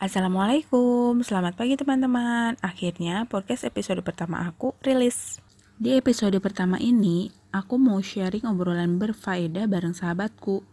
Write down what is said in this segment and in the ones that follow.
Assalamualaikum, selamat pagi teman-teman. Akhirnya podcast episode pertama aku rilis. Di episode pertama ini, aku mau sharing obrolan berfaedah bareng sahabatku.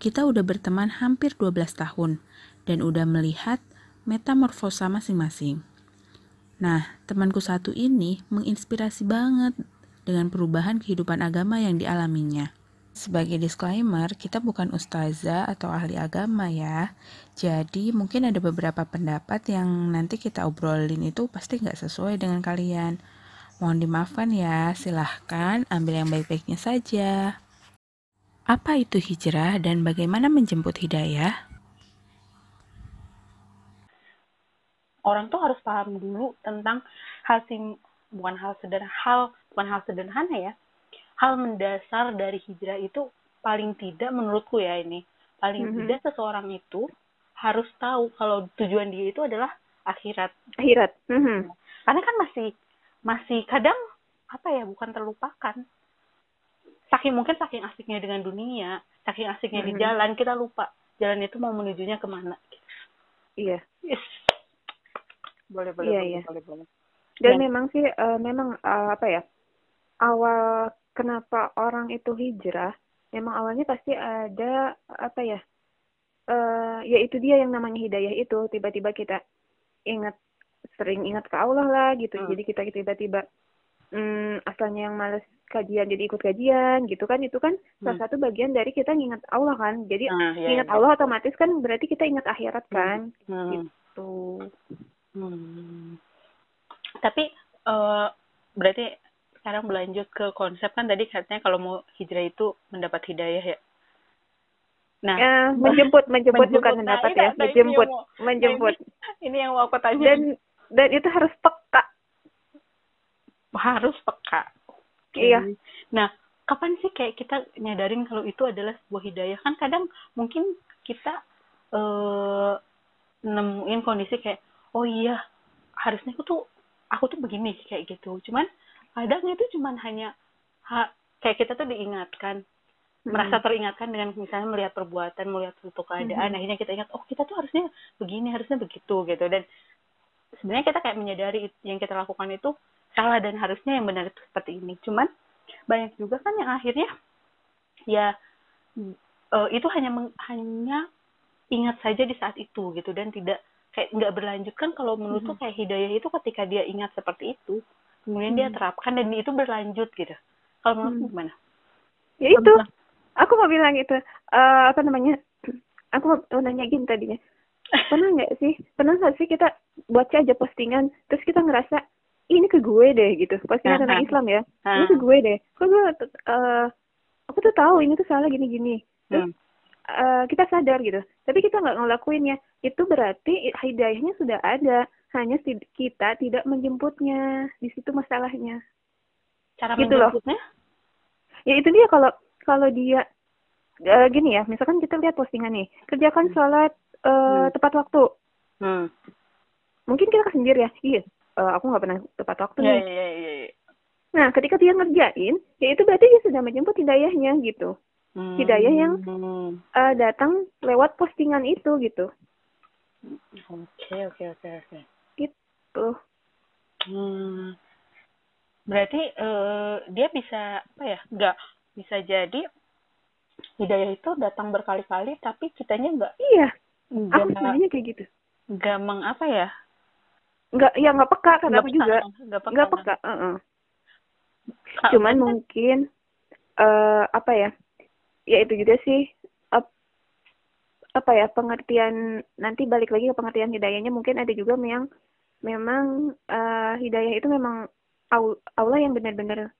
Kita udah berteman hampir 12 tahun dan udah melihat metamorfosa masing-masing. Nah, temanku satu ini menginspirasi banget dengan perubahan kehidupan agama yang dialaminya. Sebagai disclaimer, kita bukan ustazah atau ahli agama ya. Jadi mungkin ada beberapa pendapat yang nanti kita obrolin itu pasti nggak sesuai dengan kalian. Mohon dimaafkan ya, silahkan ambil yang baik-baiknya saja. Apa itu hijrah dan bagaimana menjemput hidayah? Orang tuh harus paham dulu tentang hal sim bukan hal sederhana, hal bukan hal sederhana ya, hal mendasar dari hijrah itu paling tidak menurutku ya ini paling mm -hmm. tidak seseorang itu harus tahu kalau tujuan dia itu adalah akhirat akhirat mm -hmm. karena kan masih masih kadang apa ya bukan terlupakan saking mungkin saking asiknya dengan dunia saking asiknya mm -hmm. di mm-hmm. jalan kita lupa jalan itu mau menujunya ke mana iya yes. boleh boleh iya, boleh, iya. boleh boleh dan, dan memang sih uh, memang uh, apa ya awal kenapa orang itu hijrah memang awalnya pasti ada apa ya uh, ya itu dia yang namanya hidayah itu tiba-tiba kita ingat sering ingat ke Allah lah gitu hmm. jadi kita tiba-tiba hmm, asalnya yang males kajian jadi ikut kajian gitu kan itu kan hmm. salah satu bagian dari kita ingat Allah kan jadi hmm, iya, ingat iya. Allah otomatis kan berarti kita ingat akhirat hmm. kan hmm. gitu hmm. tapi uh, berarti sekarang berlanjut ke konsep kan tadi katanya kalau mau hijrah itu mendapat hidayah ya. Nah, ya, menjemput, menjemput, menjemput bukan mendapat nah, ya, nah, menjemput, mau, menjemput. Nah, ini, ini yang mau aku tanya. Dan dan itu harus peka. Harus peka. Okay. Iya. Nah, kapan sih kayak kita nyadarin kalau itu adalah sebuah hidayah? Kan kadang mungkin kita uh, nemuin kondisi kayak, oh iya, harusnya aku tuh aku tuh begini kayak gitu. Cuman kadang itu cuman hanya ha, kayak kita tuh diingatkan hmm. merasa teringatkan dengan misalnya melihat perbuatan melihat suatu keadaan hmm. akhirnya kita ingat oh kita tuh harusnya begini harusnya begitu gitu dan sebenarnya kita kayak menyadari yang kita lakukan itu salah dan harusnya yang benar itu seperti ini cuman banyak juga kan yang akhirnya ya uh, itu hanya meng, hanya ingat saja di saat itu gitu dan tidak kayak nggak berlanjut kan kalau menurutku hmm. kayak hidayah itu ketika dia ingat seperti itu kemudian hmm. dia terapkan dan itu berlanjut gitu. Kalau menurut hmm. gimana? Ya itu. Aku mau bilang itu uh, apa namanya aku mau nanya gini tadinya pernah nggak sih pernah nggak sih kita baca aja postingan terus kita ngerasa ini ke gue deh gitu. Postingan tentang Islam ya. Ini ke gue deh. Kok gue uh, aku tuh tahu ini tuh salah gini gini terus hmm. uh, kita sadar gitu tapi kita nggak ngelakuinnya itu berarti hidayahnya sudah ada. Hanya kita tidak menjemputnya. Di situ masalahnya. Cara gitu menjemputnya? Loh. ya itu dia kalau kalau dia uh, gini ya. Misalkan kita lihat postingan nih. Kerjakan hmm. sholat uh, hmm. tepat waktu. Hmm. mungkin kita sendiri ya. Iya uh, aku nggak pernah tepat waktu yeah, nih. yeah, yeah, yeah. nah ketika dia ngerjain ya itu berarti dia sudah menjemput hidayahnya gitu hmm. hidayah yang uh, datang lewat postingan itu gitu oke oke oke oke gitu. Hmm. Berarti uh, dia bisa apa ya? Enggak bisa jadi hidayah itu datang berkali-kali tapi kitanya enggak. Iya. Enggak, aku sebenarnya kayak gitu. Enggak meng apa ya? Enggak, ya enggak peka kan aku juga. Enggak peka. Enggak peka. Uh -uh. Cuman mungkin uh, apa ya? Ya itu juga sih apa ya pengertian nanti balik lagi ke pengertian hidayahnya mungkin ada juga yang memang uh, hidayah itu memang Allah yang benar-benar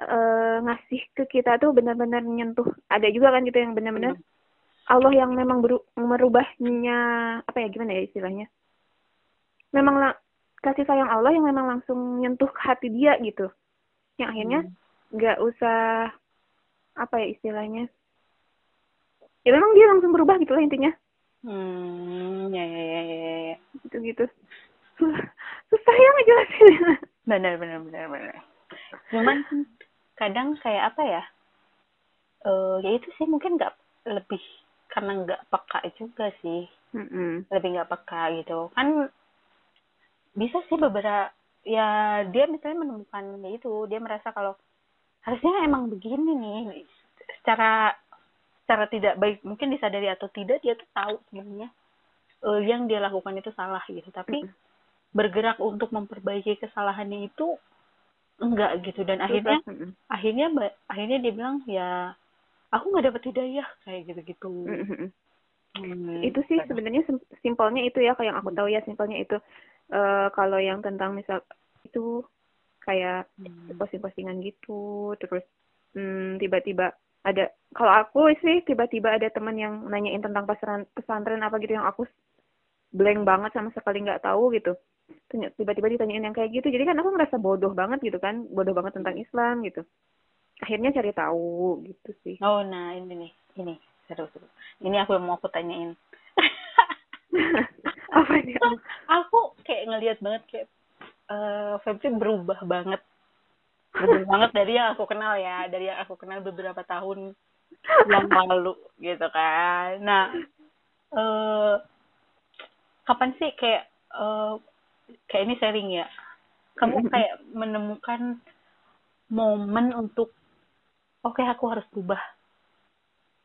uh, ngasih ke kita tuh benar-benar nyentuh. Ada juga kan gitu yang benar-benar hmm. Allah yang memang beru merubahnya apa ya gimana ya istilahnya? Memang kasih sayang Allah yang memang langsung nyentuh hati dia gitu. Yang akhirnya hmm. nggak hmm. usah apa ya istilahnya? Ya memang dia langsung berubah gitu lah intinya. Hmm, ya ya ya ya. ya. Gitu-gitu susah ya ngejelasin benar benar benar benar cuman kadang kayak apa ya uh, ya itu sih mungkin nggak lebih karena nggak peka juga sih Mm-mm. lebih nggak peka gitu kan bisa sih beberapa ya dia misalnya menemukan itu dia merasa kalau harusnya emang begini nih secara secara tidak baik mungkin disadari atau tidak dia tuh tahu sebenarnya eh, yang dia lakukan itu salah gitu tapi Mm-mm. bergerak untuk memperbaiki kesalahannya itu enggak gitu dan akhirnya Mm-mm. akhirnya akhirnya dia bilang ya aku nggak dapet hidayah kayak gitu gitu Mm-mm. Hmm. itu sih sebenarnya sim- simpelnya itu ya kayak yang aku tahu ya simpelnya itu eh kalau yang tentang misal itu kayak Hmm. posting-postingan gitu terus hmm, tiba-tiba ada kalau aku sih tiba-tiba ada teman yang nanyain tentang pesantren pesantren apa gitu yang aku blank banget sama sekali nggak tahu gitu tiba-tiba ditanyain yang kayak gitu jadi kan aku ngerasa bodoh banget gitu kan bodoh banget tentang Islam gitu akhirnya cari tahu gitu sih Oh, nah ini nih, ini seru-seru. Ini aku yang mau aku tanyain. apa ini aku kayak ngelihat banget kayak eh Febri berubah banget. Berubah banget dari yang aku kenal ya, dari yang aku kenal beberapa tahun yang lalu gitu kan. Nah, eh kapan sih kayak eh kayak ini sharing ya? Kamu kayak menemukan momen untuk oke aku harus berubah.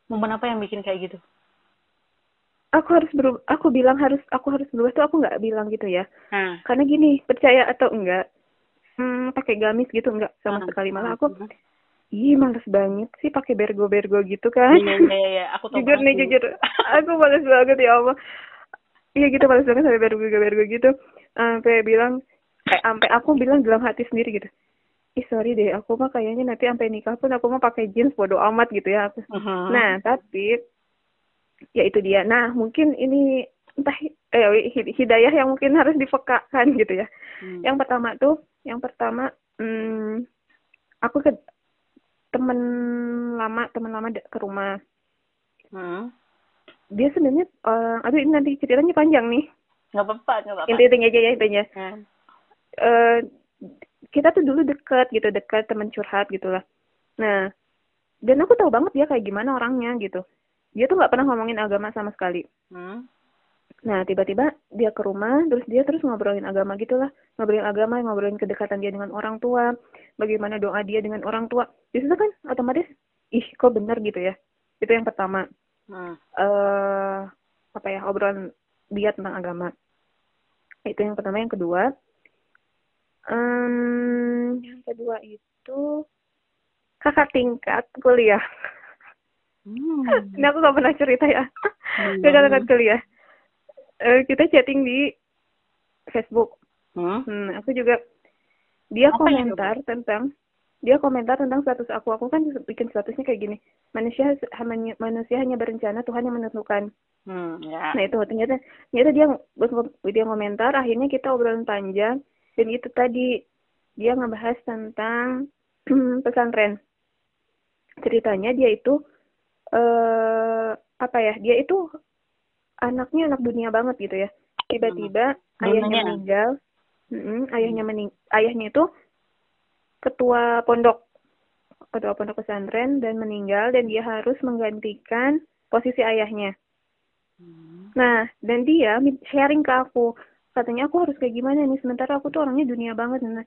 Momen apa yang bikin kayak gitu? Aku harus berubah aku bilang harus aku harus berubah tuh aku nggak bilang gitu ya. Nah, karena gini percaya atau enggak hmm, pakai gamis gitu enggak sama Hmm. sekali. Malah aku ih males banget sih pakai bergo bergo gitu kan. Iya, iya, iya, aku tahu jujur nih jujur. Aku males banget ya Allah. Iya gitu males banget sampai bergo bergo gitu. Sampai bilang kayak sampai aku bilang dalam hati sendiri gitu. Ih sorry deh aku mah kayaknya nanti sampai nikah pun aku mau pakai jeans bodo amat gitu ya. Aku Mhm. Nah, tapi ya itu dia. Nah, mungkin ini entah eh, hid- hidayah yang mungkin harus dipekakan gitu ya. Hmm. Yang pertama tuh, yang pertama hmm, aku ke temen lama, temen lama ke rumah. Hmm. Dia sebenarnya eh, aduh ini nanti ceritanya panjang nih. nggak apa-apa, nggak apa-apa. Inti-intinya aja ya intinya. Hmm. Eh, kita tuh dulu deket gitu, dekat teman curhat gitu lah. Nah, dan aku tahu banget dia kayak gimana orangnya gitu. Dia tuh nggak pernah ngomongin agama sama sekali. Hmm. Nah, tiba-tiba dia ke rumah, terus dia terus ngobrolin agama gitulah. Ngobrolin agama, ngobrolin kedekatan dia dengan orang tua, bagaimana doa dia dengan orang tua. Di situ kan otomatis, ih kok bener gitu ya. Itu yang pertama. Hmm. eh apa ya, obrolan dia tentang agama. Itu yang pertama. Yang kedua, em, yang kedua itu kakak tingkat kuliah. Hmm. Ini aku gak pernah cerita ya. Hmm. Kakak tingkat kuliah. Eh, kita chatting di Facebook. Hmm. Hmm, aku juga dia Apa komentar tentang dia komentar tentang status aku. Aku kan bikin statusnya kayak gini. Manusia hanya manusia hanya berencana, Tuhan yang menentukan. Hmm. Ya. Nah, itu ternyata ternyata dia dia komentar, akhirnya kita obrolan panjang dan itu tadi dia ngebahas tentang pesantren. Ceritanya dia itu eh apa ya? Dia itu anaknya anak dunia banget gitu ya. Tiba-tiba ayahnya Dunia. meninggal. Mm-mm, ayahnya mening ayahnya itu ketua pondok ketua pondok pesantren dan meninggal dan dia harus menggantikan posisi ayahnya. Hmm. Nah, dan dia sharing ke aku. Katanya aku harus kayak gimana nih sementara aku tuh orangnya dunia banget. Nah,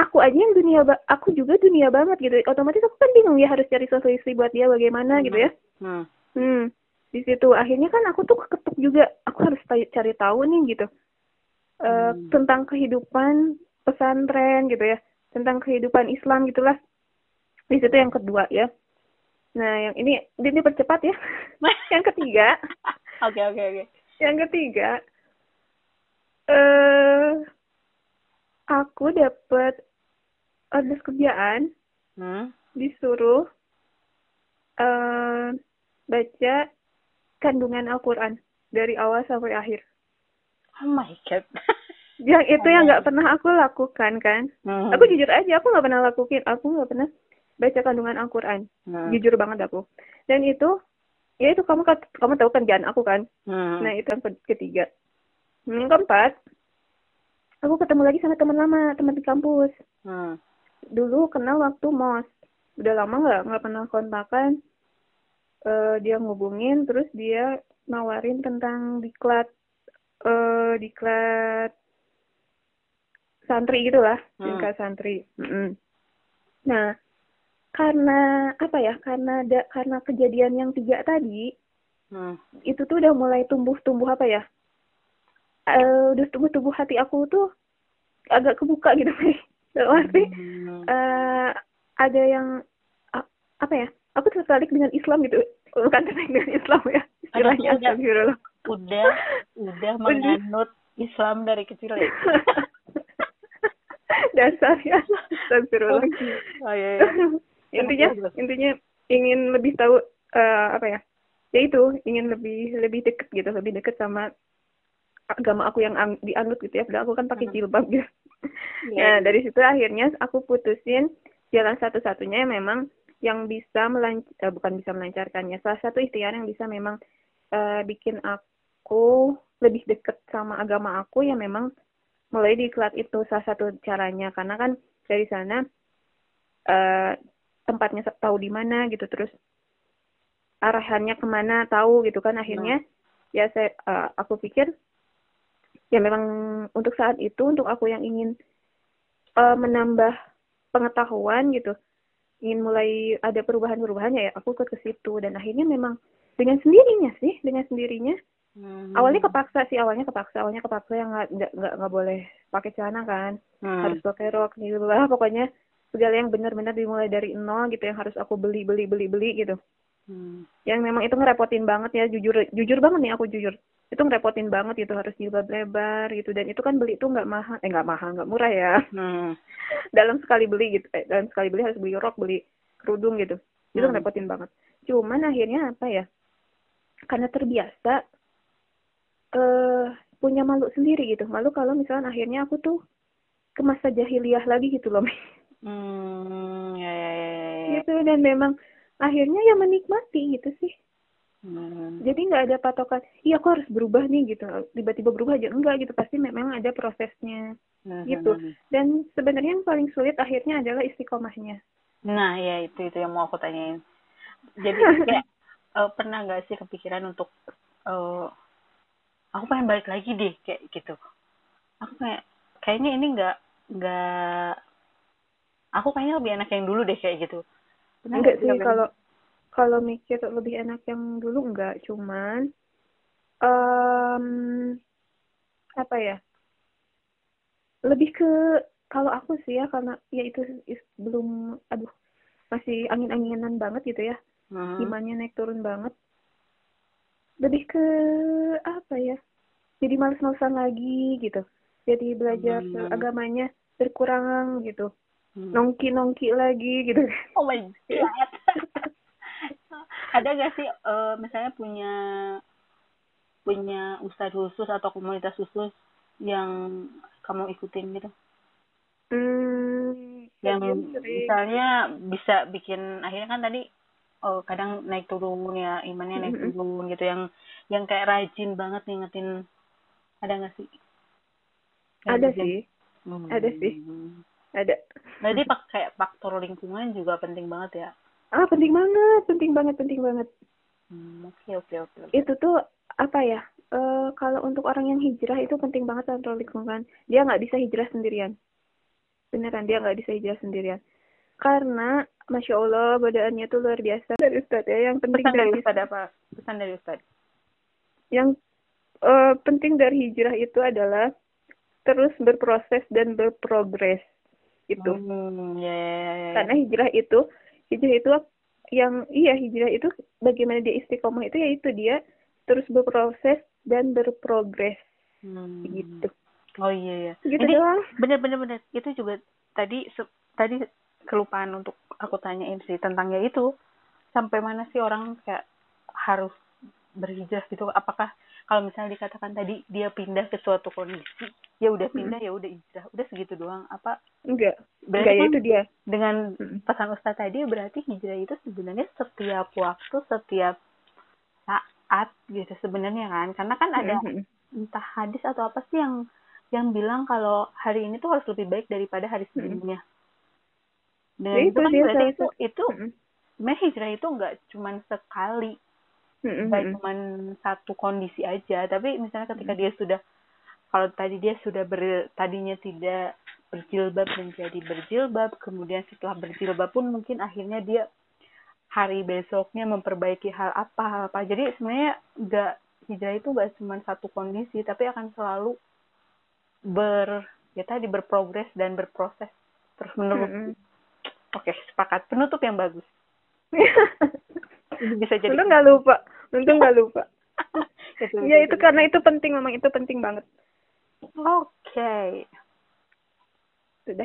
aku aja yang dunia aku juga dunia banget gitu. Otomatis aku kan bingung ya harus cari solusi buat dia bagaimana gitu ya. Hmm. Hmm. Di situ akhirnya kan aku tuh ketuk juga. Aku harus cari tahu nih gitu. Hmm. tentang kehidupan pesantren gitu ya. Tentang kehidupan Islam gitulah. Di situ yang kedua ya. Nah, yang ini ini percepat ya. yang ketiga, Oke, oke, oke. yang ketiga eh aku dapat ada kerjaan Hmm. disuruh eh baca kandungan Al-Qur'an dari awal sampai akhir. Oh my god. Yang itu yang nggak pernah aku lakukan kan. Hmm. Aku jujur aja aku nggak pernah lakuin, aku nggak pernah baca kandungan Al-Qur'an. Hmm. Jujur banget aku. Dan itu ya itu kamu kamu tahu kerjaan aku kan. Hmm. Nah, itu yang ke- ketiga. Yang keempat, aku ketemu lagi sama teman lama, teman di kampus. Hmm. Dulu kenal waktu mos. Udah lama nggak nggak pernah kontakan. eh, dia ngubungin terus dia nawarin tentang diklat eh diklat santri gitu lah Hmm. tingkat santri Mm-mm. nah karena apa ya karena ada karena kejadian yang tiga tadi Hmm. itu tuh udah mulai tumbuh-tumbuh apa ya eh udah tumbuh-tumbuh hati aku tuh agak kebuka gitu dalam arti Hmm. eh ada yang a- apa ya aku tertarik dengan Islam gitu bukan tertarik dengan Islam ya istilahnya udah. astagfirullah udah udah menganut Islam dari kecil ya. dasar ya astagfirullah Oh iya. iya. intinya Terus, terus. intinya ingin lebih tahu eh, apa ya ya itu ingin lebih lebih deket gitu lebih deket sama agama aku yang ang- dianut gitu ya padahal aku kan pakai Hmm. jilbab gitu Iya. Nah, dari situ akhirnya aku putusin jalan satu-satunya yang memang yang bisa melanc eh, bukan bisa melancarkannya. Salah satu ikhtiar yang bisa memang eh, bikin aku lebih deket sama agama aku yang memang mulai di iklat itu salah satu caranya karena kan dari sana eh, tempatnya tahu di mana gitu terus arahannya ke mana tahu gitu kan akhirnya ya saya eh, aku pikir ya memang untuk saat itu untuk aku yang ingin eh, menambah pengetahuan gitu ingin mulai ada perubahan-perubahan ya aku ikut ke situ dan akhirnya memang dengan sendirinya sih dengan sendirinya Hmm. awalnya kepaksa sih awalnya kepaksa awalnya kepaksa yang nggak nggak nggak nggak boleh pakai celana kan Hmm. harus pakai rok gitu lah pokoknya segala yang benar-benar dimulai dari nol gitu yang harus aku beli beli beli beli gitu Hmm. yang memang itu ngerepotin banget ya jujur jujur banget nih aku jujur itu ngerepotin banget gitu harus jilbab lebar gitu dan itu kan beli itu nggak mahal eh nggak mahal nggak murah ya Hmm. dalam sekali beli gitu eh, dalam sekali beli harus beli rok beli kerudung gitu itu Hmm. ngerepotin banget cuman akhirnya apa ya karena terbiasa eh punya malu sendiri gitu malu kalau misalnya akhirnya aku tuh ke masa jahiliyah lagi gitu loh Hmm. Ya ya ya. ya, ya. gitu dan memang akhirnya ya menikmati gitu sih Hmm. jadi nggak ada patokan iya aku harus berubah nih gitu tiba-tiba berubah aja enggak gitu pasti memang ada prosesnya Hmm. gitu dan sebenarnya yang paling sulit akhirnya adalah istiqomahnya Nah, ya itu itu yang mau aku tanyain. Jadi kayak eh, pernah nggak sih kepikiran untuk eh, aku pengen balik lagi deh kayak gitu. Aku kayak kayaknya ini nggak nggak aku kayaknya lebih enak yang dulu deh kayak gitu. Pernah enggak nggak sih kepikiran? kalau kalau mikir lebih enak yang dulu enggak cuman em apa ya lebih ke kalau aku sih ya karena ya itu is- belum aduh masih angin-anginan banget gitu ya Hmm. imannya naik turun banget lebih ke apa ya jadi males-malesan lagi gitu jadi belajar Hmm. agamanya berkurang gitu Hmm. nongki-nongki lagi gitu Oh my god. Ada gak sih eh, misalnya punya punya ustadz khusus atau komunitas khusus yang kamu ikutin gitu? hmm yang sering. misalnya bisa bikin akhirnya kan tadi oh kadang naik turun ya imannya naik Mm-mm. turun gitu yang yang kayak rajin banget ngingetin ada nggak sih Yang ada rajin? sih Hmm. ada sih. ada Berarti pak kayak faktor lingkungan juga penting banget ya ah penting banget penting banget penting banget. Hmm, oke oke oke oke. itu tuh apa ya eh kalau untuk orang yang hijrah itu penting banget kontrol lingkungan dia nggak bisa hijrah sendirian. Beneran dia nggak bisa hijrah sendirian. Karena masya allah godaannya tuh luar biasa. Dari Ustadz ya yang penting pesan dari dari Ustadz apa? Pesan dari Ustadz. Yang eh, penting dari hijrah itu adalah terus berproses dan berprogres itu hmm, ya, ya, ya, ya. karena hijrah itu hijrah itu yang iya hijrah itu bagaimana dia istiqomah itu yaitu dia terus berproses dan berprogres. Hmm. gitu. Oh iya iya. Gitu Ini- doang. bener bener bener. Itu juga tadi se- tadi kelupaan untuk aku tanyain sih tentang ya itu. Sampai mana sih orang kayak harus berhijrah gitu? Apakah kalau misalnya dikatakan tadi dia pindah ke suatu kondisi ya udah pindah ya udah hijrah. Udah segitu doang. Apa enggak. Berarti enggak ya kan itu dia. dengan Mm. pesan Ustaz tadi berarti hijrah itu sebenarnya setiap waktu setiap saat gitu sebenarnya kan. Karena kan ada entah hadis atau apa sih yang yang bilang kalau hari ini tuh harus lebih baik daripada hari sebelumnya. Ya Dan itu itu kan dia berarti itu itu sebenarnya hijrah itu nggak cuman sekali. Mm-mm. nggak cuman satu kondisi aja. Tapi misalnya ketika dia sudah kalau tadi dia sudah ber, tadinya tidak berjilbab menjadi berjilbab kemudian setelah berjilbab pun mungkin akhirnya dia hari besoknya memperbaiki hal apa hal apa jadi sebenarnya nggak hijrah itu nggak cuma satu kondisi tapi akan selalu ber ya tadi berprogres dan berproses terus menerus Mm-mm. oke sepakat penutup yang bagus bisa jadi Untung nggak lupa. Untung nggak lupa. Ya bisa itu karena itu penting memang itu penting banget. Oke